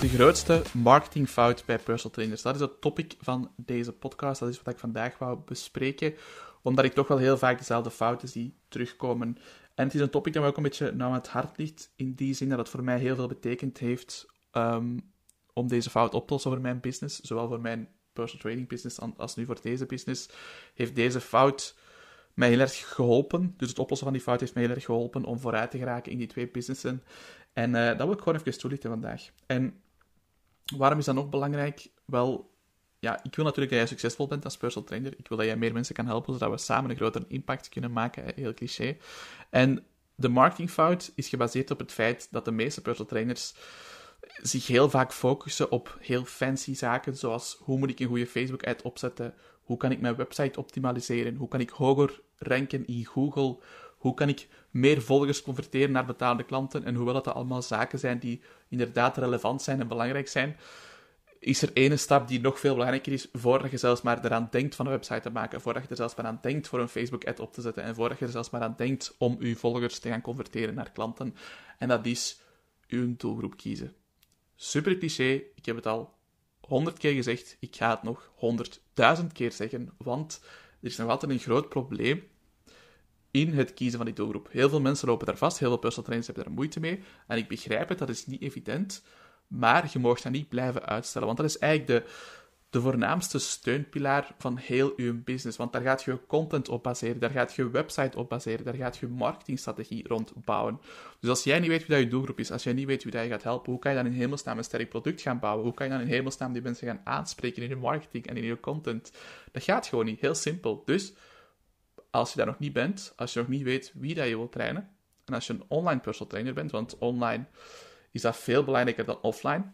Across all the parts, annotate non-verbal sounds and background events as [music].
De grootste marketingfout bij personal trainers. Dat is het topic van deze podcast. Dat is wat ik vandaag wou bespreken. Omdat ik toch wel heel vaak dezelfde fouten zie terugkomen. En het is een topic dat me ook een beetje nou aan het hart ligt. In die zin dat het voor mij heel veel betekend heeft ehm, om deze fout op te lossen voor mijn business. Zowel voor mijn personal training business als nu voor deze business. Heeft deze fout mij heel erg geholpen. Dus het oplossen van die fout heeft mij heel erg geholpen om vooruit te geraken in die twee businessen. En uh, dat wil ik gewoon even toelichten vandaag. En waarom is dat nog belangrijk? Wel, ja, ik wil natuurlijk dat jij succesvol bent als personal trainer. Ik wil dat jij meer mensen kan helpen, zodat we samen een grotere impact kunnen maken. Heel cliché. En de marketingfout is gebaseerd op het feit dat de meeste personal trainers zich heel vaak focussen op heel fancy zaken, zoals hoe moet ik een goede Facebook-ad opzetten, hoe kan ik mijn website optimaliseren, hoe kan ik hoger ranken in Google, hoe kan ik meer volgers converteren naar betaalde klanten, en hoewel dat allemaal zaken zijn die inderdaad relevant zijn en belangrijk zijn, is er ene stap die nog veel belangrijker is, voordat je zelfs maar eraan denkt van een website te maken, voordat je er zelfs maar aan denkt voor een Facebook-ad op te zetten, en voordat je er zelfs maar aan denkt om je volgers te gaan converteren naar klanten. En dat is uw doelgroep kiezen. Super cliché, ik heb het al honderd keer gezegd, ik ga het nog honderdduizend keer zeggen, want er is nog altijd een groot probleem in het kiezen van die doelgroep. Heel veel mensen lopen daar vast, heel veel personal trainers hebben daar moeite mee, en ik begrijp het, dat is niet evident, maar je mag dat niet blijven uitstellen, want dat is eigenlijk de, de voornaamste steunpilaar van heel je business. Want daar gaat je content op baseren, daar gaat je website op baseren, daar gaat je marketingstrategie rond bouwen. Dus als jij niet weet wie dat je doelgroep is, als jij niet weet wie dat je gaat helpen, hoe kan je dan in hemelsnaam een sterk product gaan bouwen? Hoe kan je dan in hemelsnaam die mensen gaan aanspreken in je marketing en in je content? Dat gaat gewoon niet. Heel simpel. Dus als je daar nog niet bent, als je nog niet weet wie dat je wilt trainen, en als je een online personal trainer bent, want online is dat veel belangrijker dan offline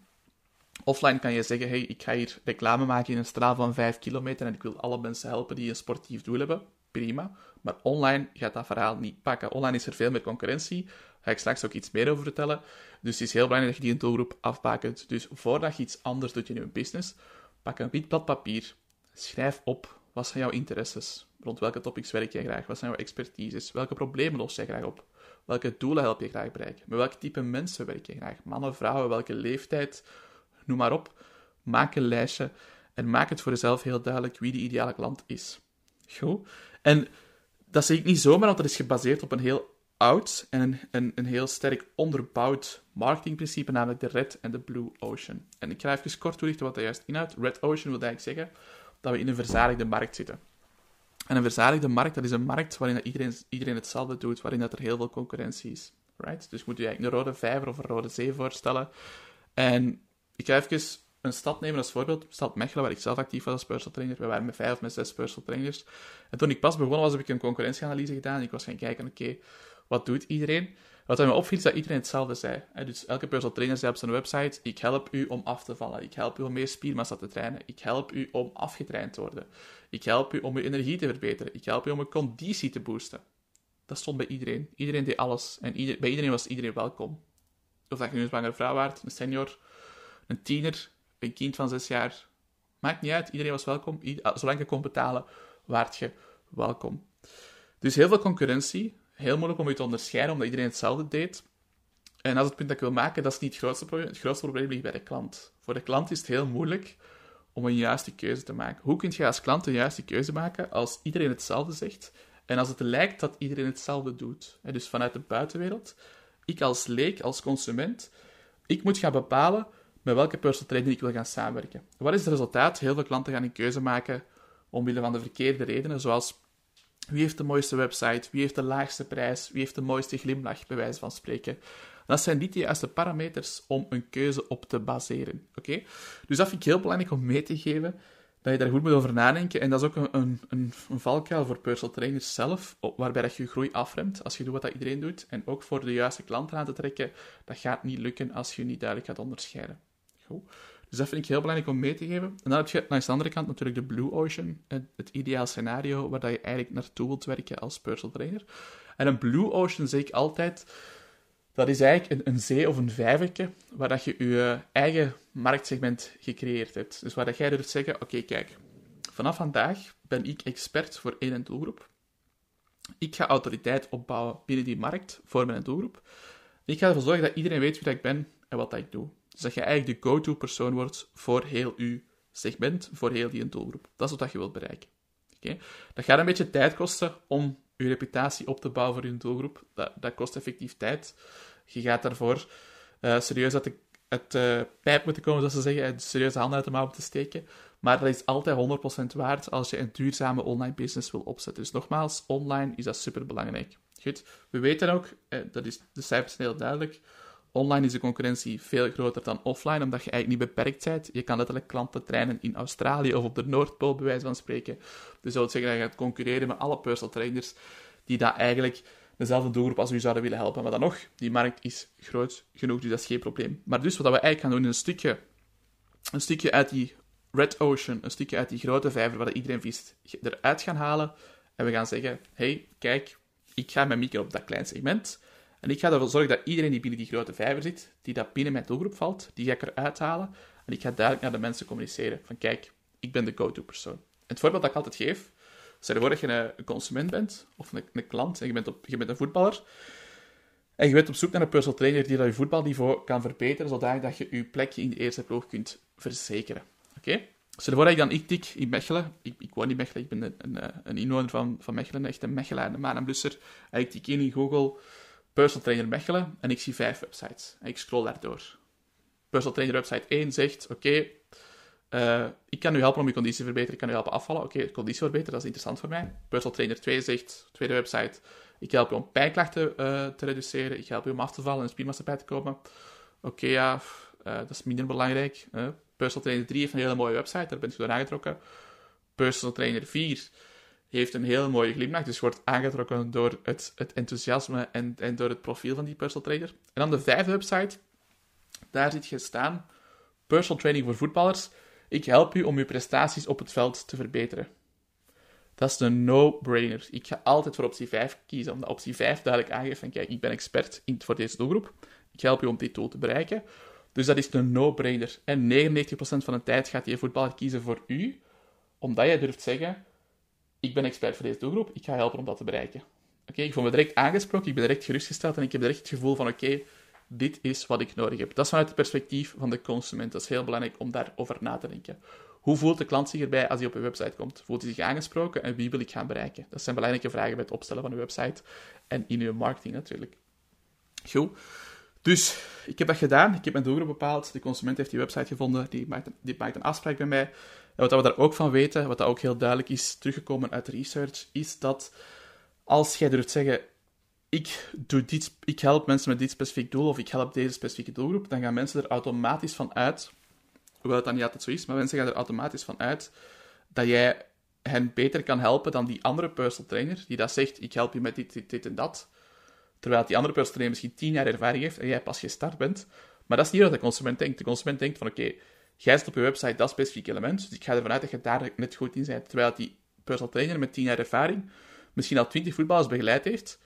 Offline kan je zeggen, hey, ik ga hier reclame maken in een straal van 5 kilometer en ik wil alle mensen helpen die een sportief doel hebben. Prima. Maar online gaat dat verhaal niet pakken. Online is er veel meer concurrentie. Daar ga ik straks ook iets meer over vertellen. Dus het is heel belangrijk dat je die doelgroep afbakent. Dus voordat je iets anders doet in je business, pak een wit blad papier. Schrijf op wat zijn jouw interesses. Rond welke topics werk jij graag? Wat zijn jouw expertises? Welke problemen los jij graag op? Welke doelen help je graag bereiken? Met welk type mensen werk je graag? Mannen, vrouwen, welke leeftijd? noem maar op. Maak een lijstje en maak het voor jezelf heel duidelijk wie de ideale klant is. Goed? En dat zeg ik niet zomaar, want dat is gebaseerd op een heel oud en een, een, een heel sterk onderbouwd marketingprincipe, namelijk de Red en de Blue Ocean. En ik ga even kort toelichten wat dat juist inhoudt. Red Ocean wil eigenlijk zeggen dat we in een verzadigde markt zitten. En een verzadigde markt, dat is een markt waarin iedereen, iedereen hetzelfde doet, waarin dat er heel veel concurrentie is. Right? Dus moet je eigenlijk een rode vijver of een rode zee voorstellen. En ik ga even een stad nemen als voorbeeld. Stad Mechelen, waar ik zelf actief was als personal trainer. We waren met vijf of met zes personal trainers. En toen ik pas begonnen was, heb ik een concurrentieanalyse gedaan. Ik was gaan kijken, oké, wat doet iedereen? Wat mij opviel, is dat iedereen hetzelfde zei. Dus elke personal trainer zei op zijn website, ik help u om af te vallen. Ik help u om meer spiermassa te trainen. Ik help u om afgetraind te worden. Ik help u om uw energie te verbeteren. Ik help u om uw conditie te boosten. Dat stond bij iedereen. Iedereen deed alles. En bij iedereen was iedereen welkom. Of dat je nu een zwangere vrouw waard, een senior, een tiener, een kind van zes jaar. Maakt niet uit, iedereen was welkom. Ah, zolang je kon betalen, waart je welkom. Dus heel veel concurrentie. Heel moeilijk om je te onderscheiden, omdat iedereen hetzelfde deed. En als het punt dat ik wil maken, dat is niet het grootste probleem. Het grootste probleem ligt bij de klant. Voor de klant is het heel moeilijk om een juiste keuze te maken. Hoe kun je als klant een juiste keuze maken als iedereen hetzelfde zegt en als het lijkt dat iedereen hetzelfde doet? Dus vanuit de buitenwereld, ik als leek, als consument, ik moet gaan bepalen met welke personal trainer ik wil gaan samenwerken. Wat is het resultaat? Heel veel klanten gaan een keuze maken omwille van de verkeerde redenen, zoals wie heeft de mooiste website, wie heeft de laagste prijs, wie heeft de mooiste glimlach, bij wijze van spreken. Dat zijn niet de juiste parameters om een keuze op te baseren. Oké? Dus dat vind ik heel belangrijk om mee te geven, dat je daar goed moet over nadenken. En dat is ook een, een, een, valkuil voor personal trainers zelf, waarbij dat je groei afremt als je doet wat dat iedereen doet. En ook voor de juiste klanten aan te trekken, dat gaat niet lukken als je niet duidelijk gaat onderscheiden. Dus dat vind ik heel belangrijk om mee te geven. En dan heb je langs de andere kant natuurlijk de Blue Ocean, het, het ideaal scenario waar je eigenlijk naartoe wilt werken als personal trainer. En een Blue Ocean zeg ik altijd, dat is eigenlijk een, een zee of een vijvertje waar dat je je eigen marktsegment gecreëerd hebt. Dus waar dat jij durft zeggen, oké, kijk, vanaf vandaag ben ik expert voor één doelgroep. Ik ga autoriteit opbouwen binnen die markt voor mijn doelgroep. Ik ga ervoor zorgen dat iedereen weet wie dat ik ben en wat dat ik doe. Dus dat je eigenlijk de go-to-persoon wordt voor heel je segment, voor heel die doelgroep. Dat is wat je wilt bereiken. Dat gaat een beetje tijd kosten om je reputatie op te bouwen voor je doelgroep. Dat, dat kost effectief tijd. Je gaat daarvoor uh, serieus uit de uh, pijp moeten komen, zoals ze zeggen, uit serieuze handen uit de mouw te steken. Maar dat is altijd 100% waard als je een duurzame online business wil opzetten. Dus nogmaals, online is dat super belangrijk. Goed, we weten ook, eh, dat is, de cijfers zijn heel duidelijk, online is de concurrentie veel groter dan offline, omdat je eigenlijk niet beperkt bent. Je kan letterlijk klanten trainen in Australië of op de Noordpool, bij wijze van spreken. Dus dat zeggen dat je gaat concurreren met alle personal trainers die dat eigenlijk dezelfde doelgroep als u zouden willen helpen. Maar dan nog, die markt is groot genoeg, dus dat is geen probleem. Maar dus wat we eigenlijk gaan doen, is een stukje, een stukje uit die red ocean, een stukje uit die grote vijver waar iedereen vist, eruit gaan halen. En we gaan zeggen, hey, kijk, ik ga mijn micro op dat klein segment. En ik ga ervoor zorgen dat iedereen die binnen die grote vijver zit, die dat binnen mijn doelgroep valt, die ga ik eruit halen. En ik ga duidelijk naar de mensen communiceren. Van kijk, ik ben de go-to-persoon. Het voorbeeld dat ik altijd geef, Stel voor dat je een consument bent, of een, een klant, en je bent, op, je bent een voetballer, en je bent op zoek naar een personal trainer die dat je voetbalniveau kan verbeteren, zodat je je plekje in de eerste ploeg kunt verzekeren. Oké? Okay? Dat ik dan ik tik in Mechelen, ik, ik woon in Mechelen, ik ben een, een, een inwoner van, van Mechelen, echt een Mechelaar, een maan en ik tik in Google personal trainer Mechelen, en ik zie vijf websites. En ik scroll daardoor. Personal trainer website 1 zegt, oké, uh, ik kan u helpen om je conditie te verbeteren, ik kan u helpen afvallen. Oké, conditie verbeteren, dat is interessant voor mij. Personal Trainer 2 zegt, tweede website, ik help u om pijnklachten uh, te reduceren, ik help u om af te vallen en spiermassa bij te komen. Oké, ja, uh, dat is minder belangrijk. Personal Trainer 3 heeft een hele mooie website, daar bent u door aangetrokken. Personal Trainer 4 heeft een hele mooie glimlach, dus wordt aangetrokken door het, het enthousiasme en, en door het profiel van die personal trainer. En dan de vijfde website, daar zit je staan, personal training voor voetballers. Ik help u om uw prestaties op het veld te verbeteren. Dat is een no-brainer. Ik ga altijd voor optie 5 kiezen, omdat optie 5 duidelijk aangeeft van kijk, ik ben expert in, voor deze doelgroep. Ik help u om dit doel te bereiken. Dus dat is een no-brainer. En 99% van de tijd gaat die voetballer kiezen voor u, omdat jij durft zeggen, ik ben expert voor deze doelgroep, ik ga helpen om dat te bereiken. Oké, ik voel me direct aangesproken, ik ben direct gerustgesteld en ik heb direct het gevoel van oké, dit is wat ik nodig heb. Dat is vanuit het perspectief van de consument. Dat is heel belangrijk om daarover na te denken. Hoe voelt de klant zich erbij als hij op je website komt? Voelt hij zich aangesproken en wie wil ik gaan bereiken? Dat zijn belangrijke vragen bij het opstellen van uw website en in uw marketing natuurlijk. Goed. Dus ik heb dat gedaan. Ik heb mijn doelgroep bepaald. De consument heeft die website gevonden. Die die maakt een afspraak bij mij. En wat we daar ook van weten, wat dat ook heel duidelijk is teruggekomen uit research, is dat als jij durft zeggen: ik, doe dit, ik help mensen met dit specifiek doel of ik help deze specifieke doelgroep, dan gaan mensen er automatisch van uit, hoewel het dan niet altijd zo is, maar mensen gaan er automatisch van uit dat jij hen beter kan helpen dan die andere personal trainer die dat zegt, ik help je met dit, dit, dit en dat. Terwijl die andere personal trainer misschien tien jaar ervaring heeft en jij pas gestart bent. Maar dat is niet wat de consument denkt. De consument denkt van, oké, jij zit op je website dat specifieke element, dus ik ga ervan uit dat je daar net goed in bent. Terwijl die personal trainer met tien jaar ervaring misschien al twintig voetballers begeleid heeft,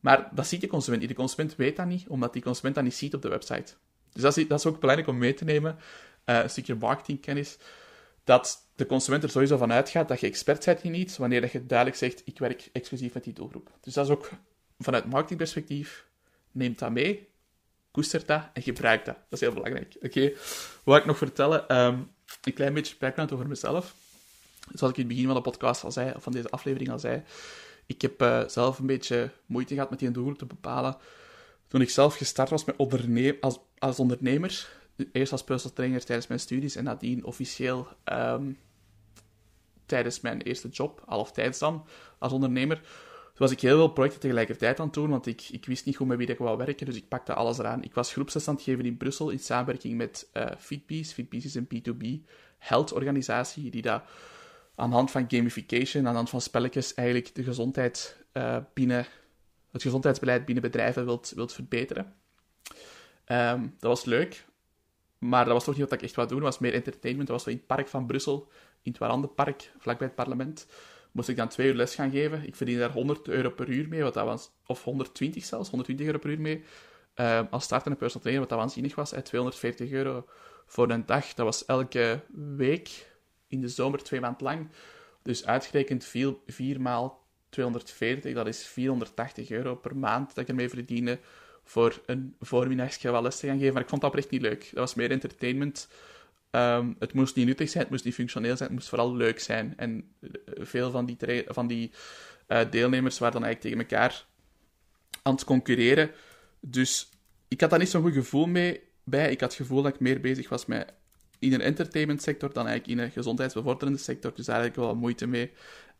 maar dat ziet de consument. De consument weet dat niet, omdat die consument dat niet ziet op de website. Dus dat is, dat is ook belangrijk om mee te nemen, uh, een stukje marketingkennis, dat de consument er sowieso van uitgaat dat je expert bent in iets, wanneer je duidelijk zegt, ik werk exclusief met die doelgroep. Dus dat is ook vanuit marketingperspectief, neem dat mee, koester dat en gebruik dat. Dat is heel belangrijk. Oké, wat ik nog vertellen? Um, een klein beetje background over mezelf. Zoals ik in het begin van de podcast al zei, of van deze aflevering al zei, ik heb uh, zelf een beetje moeite gehad met die doelgroep te bepalen. Toen ik zelf gestart was met als, als ondernemer, eerst als personal trainer tijdens mijn studies en nadien officieel um, tijdens mijn eerste job, halftijds dan, als ondernemer, toen was ik heel veel projecten tegelijkertijd aan het doen, want ik, ik wist niet goed met wie ik wou werken, dus ik pakte alles eraan. Ik was groepsles aan het geven in Brussel in samenwerking met uh, Fitbees. Fitbees is een B2B health organisatie die dat aan de hand van gamification, aan de hand van spelletjes, eigenlijk de gezondheid uh, binnen, het gezondheidsbeleid binnen bedrijven wilt, verbeteren. Um, dat was leuk, maar dat was toch niet wat ik echt wou doen. Dat was meer entertainment. Dat was zo in het park van Brussel, in het Warandenpark, vlakbij het parlement. Moest ik dan twee uur les gaan geven. Ik verdiende daar 100 euro per uur mee, wat dat was, of 120 zelfs, 120 euro per uur mee. Um, als startende personal trainer, wat dat waanzinnig was. 240 euro voor een dag. Dat was elke week in de zomer twee maanden lang. Dus uitgerekend 4 maal 240, dat is 480 euro per maand dat ik ermee verdiende voor een voormiddagje wel les te gaan geven. Maar ik vond dat oprecht niet leuk. Dat was meer entertainment. Ehm, het moest niet nuttig zijn, het moest niet functioneel zijn, het moest vooral leuk zijn. En eh, veel van die, van die uh, deelnemers waren dan eigenlijk tegen elkaar aan het concurreren. Dus ik had daar niet zo'n goed gevoel mee bij. Ik had het gevoel dat ik meer bezig was met in een entertainment sector dan eigenlijk in een gezondheidsbevorderende sector. Dus daar had ik wel moeite mee.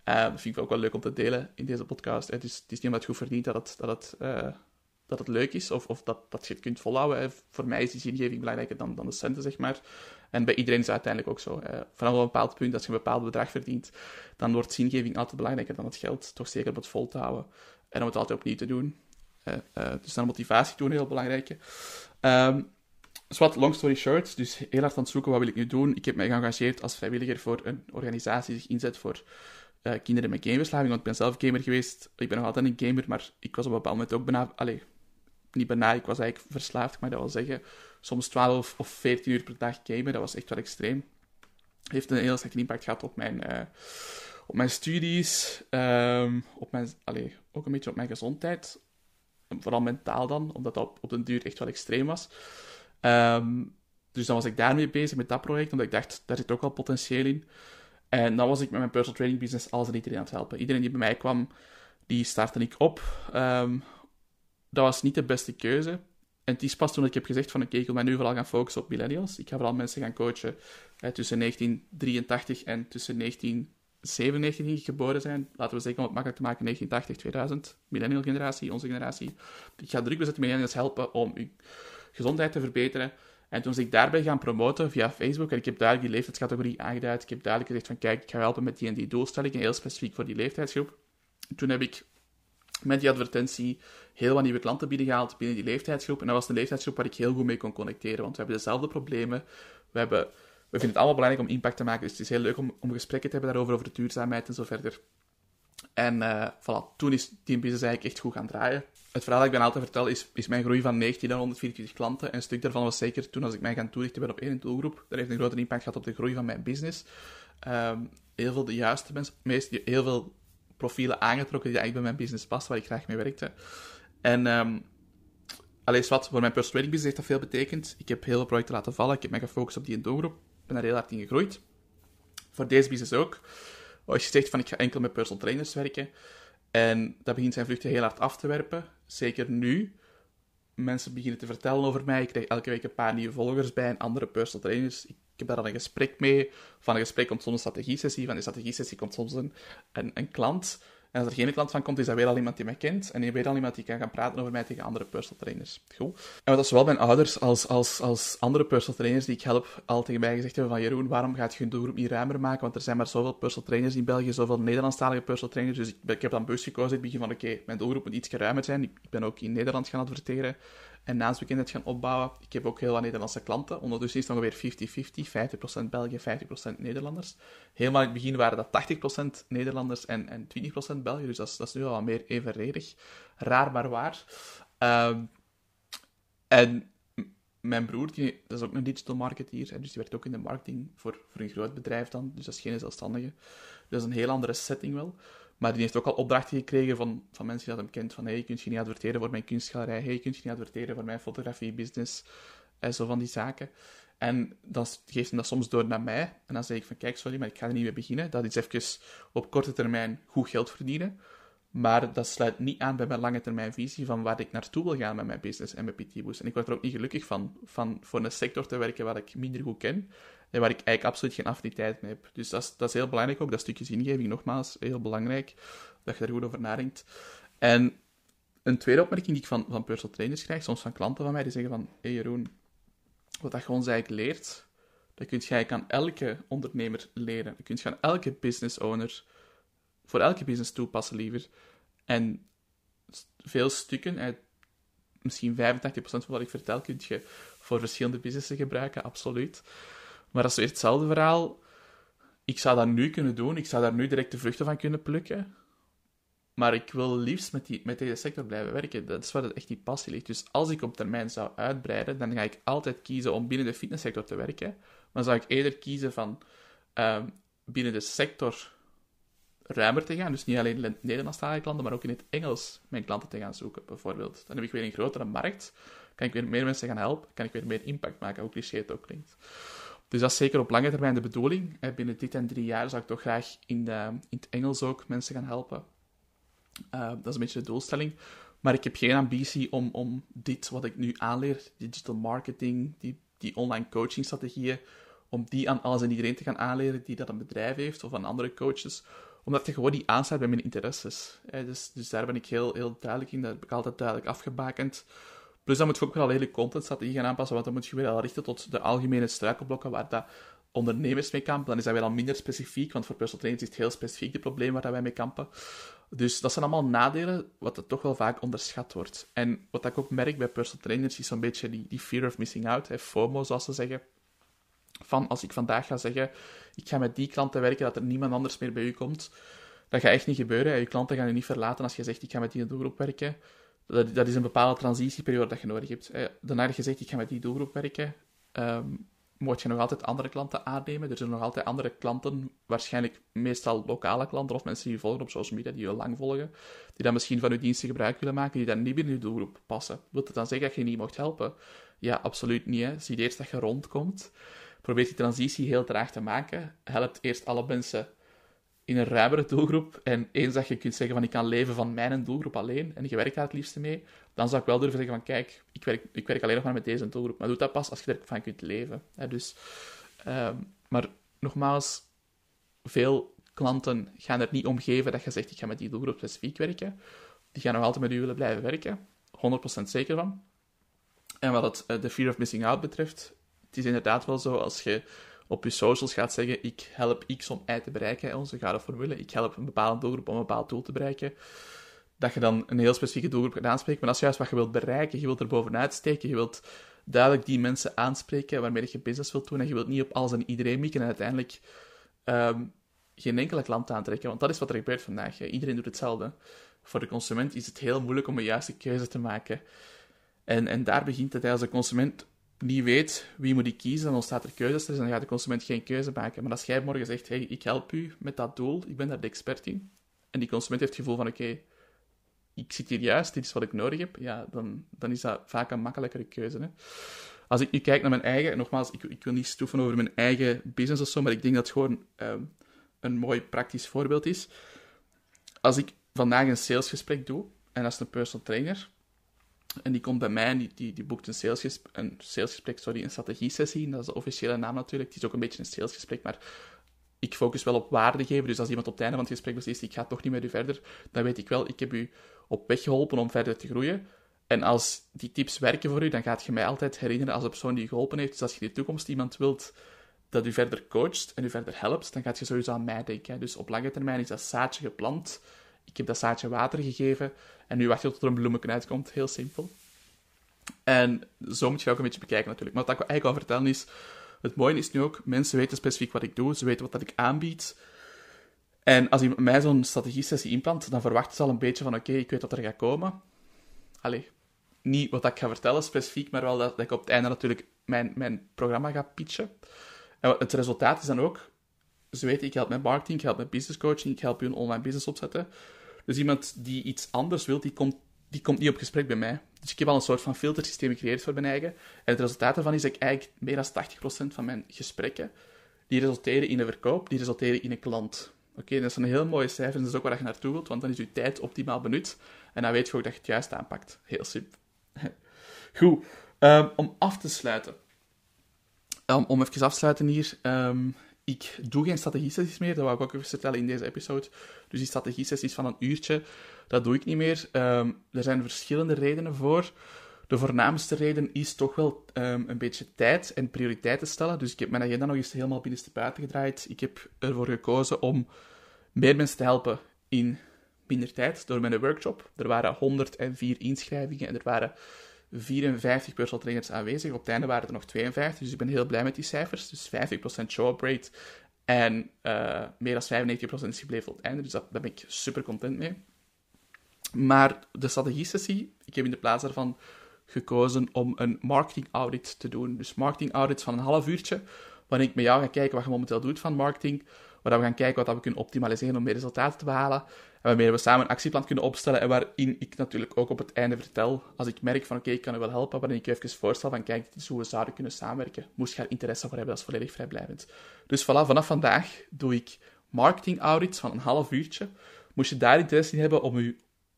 Uh, dat vind ik ook wel leuk om te delen in deze podcast. Het is, het is niet het goed verdient dat het, dat het, uh, dat het leuk is of, of dat, dat je het kunt volhouden. Voor mij is die zingeving belangrijker dan, dan de centen, zeg maar. En bij iedereen is het uiteindelijk ook zo. Uh, vanaf een bepaald punt, als je een bepaald bedrag verdient, dan wordt zingeving altijd belangrijker dan het geld. Toch zeker om het vol te houden. En om het altijd opnieuw te doen. dus dan motivatie doen, heel belangrijk. Um, wat, long story short, dus heel hard aan het zoeken, wat wil ik nu doen? Ik heb mij geëngageerd als vrijwilliger voor een organisatie die zich inzet voor uh, kinderen met gameverslaving, want ik ben zelf gamer geweest. Ik ben nog altijd een gamer, maar ik was op een bepaald moment ook bijna... niet bijna, ik was eigenlijk verslaafd, maar dat wil zeggen. Soms 12 of 14 uur per dag gamen, dat was echt wel extreem. Heeft een heel sterke impact gehad op mijn, uh, op mijn studies, um, op mijn, allee, ook een beetje op mijn gezondheid. Vooral mentaal dan, omdat dat op, op den duur echt wel extreem was. Um, dus dan was ik daarmee bezig met dat project, omdat ik dacht, daar zit ook wel potentieel in. En dan was ik met mijn personal training business alles en iedereen aan het helpen. Iedereen die bij mij kwam, die startte ik op. Um, dat was niet de beste keuze. En het is pas toen ik heb gezegd van oké, ik wil mij nu vooral gaan focussen op millennials. Ik ga vooral mensen gaan coachen eh, tussen 1983 en tussen 1997 die geboren zijn. Laten we zeggen om het makkelijk te maken, 1980, 2000. Millennial generatie, onze generatie. Ik ga druk bezetten millennials helpen om uw gezondheid te verbeteren. En toen was ik daarbij gaan promoten via Facebook. En ik heb duidelijk die leeftijdscategorie aangeduid. Ik heb duidelijk gezegd van kijk, ik ga helpen met die en die doelstellingen, heel specifiek voor die leeftijdsgroep. toen heb ik met die advertentie heel wat nieuwe klanten binnengehaald binnen die leeftijdsgroep. En dat was een leeftijdsgroep waar ik heel goed mee kon connecteren, want we hebben dezelfde problemen. We, hebben, we vinden het allemaal belangrijk om impact te maken, dus het is heel leuk om, om gesprekken te hebben daarover, over duurzaamheid en zo verder. En uh, voilà, toen is Team Business eigenlijk echt goed gaan draaien. Het verhaal dat ik ben altijd vertel is, is mijn groei van 19 naar 124 klanten. En een stuk daarvan was zeker toen als ik mij gaan toelichten ben op één doelgroep. Dat heeft een grote impact gehad op de groei van mijn business. Um, heel veel de juiste mensen, meest, heel veel profielen aangetrokken die eigenlijk bij mijn business passen, waar ik graag mee werkte. En um, alleen wat, voor mijn personal training business heeft dat veel betekend. Ik heb heel veel projecten laten vallen. Ik heb mij gefocust op die doelgroep. Ben daar heel hard in gegroeid. Voor deze business ook. Als je zegt van ik ga enkel met personal trainers werken, en dat begint zijn vluchten heel hard af te werpen, zeker nu. Mensen beginnen te vertellen over mij. Ik krijg elke week een paar nieuwe volgers bij en andere personal trainers. Ik heb daar al een gesprek mee. Van een gesprek komt soms een strategie-sessie. Van die strategie-sessie komt soms een, een, een klant. En als er geen klant van komt, is dat weer al iemand die mij kent. En weer al iemand die kan gaan praten over mij tegen andere personal trainers. Goed. En wat zowel mijn ouders als, als, als andere personal trainers die ik help al tegen mij gezegd hebben van Jeroen, waarom gaat je doelgroep niet ruimer maken? Want er zijn maar zoveel personal trainers in België, zoveel Nederlandstalige personal trainers. Dus ik, ik heb dan bewust gekozen in het begin van oké, mijn doelgroep moet iets ruimer zijn. Ik ben ook in Nederland gaan adverteren en naamsbekendheid gaan opbouwen. Ik heb ook heel wat Nederlandse klanten. Ondertussen is het ongeveer 50-50. 50%, België, 50% Nederlanders. Helemaal in het begin waren dat 80% Nederlanders en, en 20% België. Dus dat is, nu al wat meer evenredig. Raar, maar waar. Um, en mijn broer, die, dat is ook een digital marketeer. dus die werkt ook in de marketing voor, voor een groot bedrijf dan. Dus dat is geen zelfstandige. Dat is een heel andere setting wel. Maar die heeft ook al opdrachten gekregen van, van mensen die dat hem kent. Van, hey, kun je niet adverteren voor mijn kunstgalerij? Hey, kun je niet adverteren voor mijn fotografie-business? En zo van die zaken. En dan geeft hij dat soms door naar mij. En dan zeg ik van, kijk, sorry, maar ik ga er niet mee beginnen. Dat is even op korte termijn goed geld verdienen. Maar dat sluit niet aan bij mijn lange termijn visie van waar ik naartoe wil gaan met mijn business en mijn PT Boost. En ik word er ook niet gelukkig van, van voor een sector te werken waar ik minder goed ken waar ik eigenlijk absoluut geen affiniteit mee heb. Dus dat is, dat is heel belangrijk ook, dat stukje zingeving, nogmaals, heel belangrijk, dat je daar goed over nadenkt. En een tweede opmerking die ik van, van personal trainers krijg, soms van klanten van mij, die zeggen van, hé hey Jeroen, wat dat ons eigenlijk leert, dat kun je aan elke ondernemer leren. Dat kun je aan elke business owner, voor elke business toepassen liever. En veel stukken misschien 85% van wat ik vertel, kun je voor verschillende businessen gebruiken, absoluut. Maar dat is weer hetzelfde verhaal. Ik zou dat nu kunnen doen, ik zou daar nu direct de vruchten van kunnen plukken. Maar ik wil liefst met, die, met deze sector blijven werken. Dat is waar echt die passie ligt. Dus als ik op termijn zou uitbreiden, dan ga ik altijd kiezen om binnen de fitnesssector te werken. Maar zou ik eerder kiezen van um, binnen de sector ruimer te gaan. Dus niet alleen in Nederlandstalige klanten, maar ook in het Engels mijn klanten te gaan zoeken, bijvoorbeeld. Dan heb ik weer een grotere markt, kan ik weer meer mensen gaan helpen, kan ik weer meer impact maken, hoe cliché het ook klinkt. Dus dat is zeker op lange termijn de bedoeling. Binnen dit en drie jaar zou ik toch graag in, de, in het Engels ook mensen gaan helpen. Uh, dat is een beetje de doelstelling. Maar ik heb geen ambitie om, om dit wat ik nu aanleer, digital marketing, die, die online coaching strategieën, om die aan alles en iedereen te gaan aanleren die dat een bedrijf heeft of aan andere coaches. Omdat het gewoon niet aansluit bij mijn interesses. Dus, dus daar ben ik heel, heel duidelijk in. Dat heb ik altijd duidelijk afgebakend. Plus dan moet je ook wel hele contentstrategie gaan aanpassen, want dan moet je weer al richten tot de algemene struikelblokken waar dat ondernemers mee kampen. Dan is dat weer al minder specifiek, want voor personal trainers is het heel specifiek de probleem waar dat wij mee kampen. Dus dat zijn allemaal nadelen, wat er toch wel vaak onderschat wordt. En wat ik ook merk bij personal trainers is zo'n beetje die, die fear of missing out, hè, FOMO zoals ze zeggen. Van als ik vandaag ga zeggen, ik ga met die klanten werken, dat er niemand anders meer bij u komt. Dat gaat echt niet gebeuren. Je klanten gaan je niet verlaten als je zegt, ik ga met die doelgroep werken. Dat, dat is een bepaalde transitieperiode dat je nodig hebt. Daarna je zegt, ik ga met die doelgroep werken, um, moet je nog altijd andere klanten aannemen. Er zijn nog altijd andere klanten, waarschijnlijk meestal lokale klanten of mensen die je volgen op social media, die je lang volgen, die dan misschien van je diensten gebruik willen maken, die dan niet binnen je doelgroep passen. Wilt dat dan zeggen dat je niet mocht helpen? Ja, absoluut niet. Hè. Zie eerst dat je rondkomt. Probeer die transitie heel traag te maken. Helpt eerst alle mensen in een ruimere doelgroep. En eens dat je kunt zeggen van ik kan leven van mijn doelgroep alleen en je werkt daar het liefste mee, dan zou ik wel durven zeggen van kijk, ik werk, ik werk alleen nog maar met deze doelgroep. Maar doe dat pas als je ervan kunt leven. dus, ehm, maar nogmaals, veel klanten gaan er niet om geven dat je zegt ik ga met die doelgroep specifiek werken. Die gaan nog altijd met u willen blijven werken. 100% zeker van. En wat het, eh, de fear of missing out betreft, het is inderdaad wel zo als je op je socials gaat zeggen, ik help X om Y te bereiken, onze gouden formule, ik help een bepaalde doelgroep om een bepaald doel te bereiken, dat je dan een heel specifieke doelgroep gaat aanspreken. Maar dat is juist wat je wilt bereiken. Je wilt er bovenuit steken, je wilt duidelijk die mensen aanspreken waarmee je business wilt doen, en je wilt niet op alles en iedereen mikken en uiteindelijk um, geen enkele klant aantrekken, want dat is wat er gebeurt vandaag. Iedereen doet hetzelfde. Voor de consument is het heel moeilijk om een juiste keuze te maken. En, en daar begint het. Als de consument niet weet wie moet ik kiezen, dan ontstaat er keuzes en dan gaat de consument geen keuze maken. Maar als jij morgen zegt, hey, ik help u met dat doel, ik ben daar de expert in, en die consument heeft het gevoel van, oké, ik zit hier juist, dit is wat ik nodig heb, ja, dan, dan is dat vaak een makkelijkere keuze. Hè. Als ik nu kijk naar mijn eigen, nogmaals, ik, ik wil niet stoeven over mijn eigen business of zo, maar ik denk dat het gewoon ehm, een mooi praktisch voorbeeld is. Als ik vandaag een salesgesprek doe, en is een personal trainer, en die komt bij mij en die, die, boekt een salesgesprek, een salesgesprek, sorry, een strategie-sessie. Dat is de officiële naam natuurlijk. Het is ook een beetje een salesgesprek, maar ik focus wel op waarde geven. Dus als iemand op het einde van het gesprek beslist, ik ga toch niet met u verder, dan weet ik wel, ik heb u op weg geholpen om verder te groeien. En als die tips werken voor u, dan gaat je mij altijd herinneren als de persoon die u geholpen heeft. Dus als je in de toekomst iemand wilt dat u verder coacht en u verder helpt, dan gaat je sowieso aan mij denken. Dus op lange termijn is dat zaadje geplant. Ik heb dat zaadje water gegeven. En nu wacht je tot er een bloemetje uitkomt. Heel simpel. En zo moet je ook een beetje bekijken natuurlijk. Maar wat ik eigenlijk al vertellen is... Het mooie is nu ook, mensen weten specifiek wat ik doe. Ze weten wat dat ik aanbied. En als iemand mij zo'n strategie-sessie inplant, dan verwachten ze al een beetje van... Oké, ik weet wat er gaat komen. Allee, niet wat ik ga vertellen specifiek, maar wel dat, dat ik op het einde natuurlijk mijn, mijn programma ga pitchen. En het resultaat is dan ook... Ze weten, ik help met marketing, ik help met business coaching, ik help je een online business opzetten. Dus iemand die iets anders wil, die komt, die komt niet op gesprek bij mij. Dus ik heb al een soort van filtersysteem gecreëerd voor mijn eigen. En het resultaat daarvan is dat ik eigenlijk meer dan 80% van mijn gesprekken, die resulteren in een verkoop, die resulteren in een klant. Oké, dat is een heel mooie cijfer, en dat is ook waar je naartoe wilt, want dan is je tijd optimaal benut. En dan weet je ook dat je het juist aanpakt. Heel simpel. [laughs] Goed, um, om af te sluiten. Um, om even af te sluiten hier. Um, ik doe geen strategie-sessies meer, dat wou ik ook even vertellen in deze episode. Dus die strategie-sessies van een uurtje, dat doe ik niet meer. Um, er zijn verschillende redenen voor. De voornaamste reden is toch wel um, een beetje tijd en prioriteiten stellen. Dus ik heb mijn agenda nog eens helemaal binnenste buiten gedraaid. Ik heb ervoor gekozen om meer mensen te helpen in minder tijd door mijn workshop. Er waren 104 inschrijvingen en er waren 54 personal trainers aanwezig. Op het einde waren er nog 52, dus ik ben heel blij met die cijfers. Dus 50% show-up rate en uh, meer dan 95% is gebleven op het einde. Dus dat, daar ben ik super content mee. Maar de strategie-sessie, ik heb in de plaats daarvan gekozen om een marketing audit te doen. Dus marketing audits van een half uurtje, waarin ik met jou ga kijken wat je momenteel doet van marketing, waar we gaan kijken wat we kunnen optimaliseren om meer resultaten te behalen. Waarmee we samen een actieplan kunnen opstellen en waarin ik natuurlijk ook op het einde vertel, als ik merk van oké, ik kan u wel helpen, waarin ik even voorstel van kijk, dit is hoe we zouden kunnen samenwerken. Moest je er interesse voor hebben, dat is volledig vrijblijvend. Dus voilà, vanaf vandaag doe ik marketing audits van een half uurtje. Moest je daar interesse in hebben om je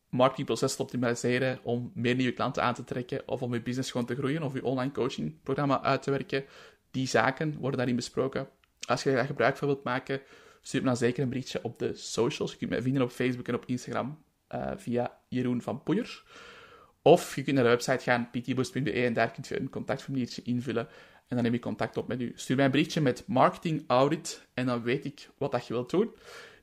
marketingproces te optimaliseren, om meer nieuwe klanten aan te trekken, of om je business gewoon te groeien, of je online coachingprogramma uit te werken, die zaken worden daarin besproken. Als je daar gebruik van wilt maken, stuur me dan zeker een berichtje op de socials. Je kunt mij vinden op Facebook en op Instagram uh, via Jeroen van Poeier. Of je kunt naar de website gaan, ptboost.be, en daar kunt je een contactformuliertje invullen. En dan neem ik contact op met u. Stuur mij een berichtje met marketing audit en dan weet ik wat dat je wilt doen.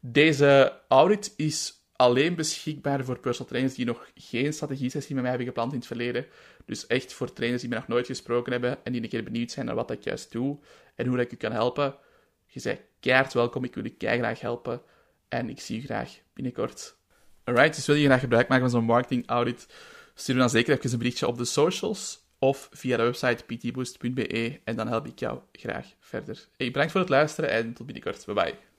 Deze audit is alleen beschikbaar voor personal trainers die nog geen strategie-sessie met mij hebben gepland in het verleden. Dus echt voor trainers die me nog nooit gesproken hebben en die een keer benieuwd zijn naar wat ik juist doe en hoe ik u kan helpen. Je bent keihard welkom, ik wil u graag helpen en ik zie u graag binnenkort. Alright, dus wil je graag gebruik maken van zo'n marketing audit, stuur dan zeker even een berichtje op de socials of via de website ptboost.be en dan help ik jou graag verder. Hey, bedankt voor het luisteren en tot binnenkort. Bye bye.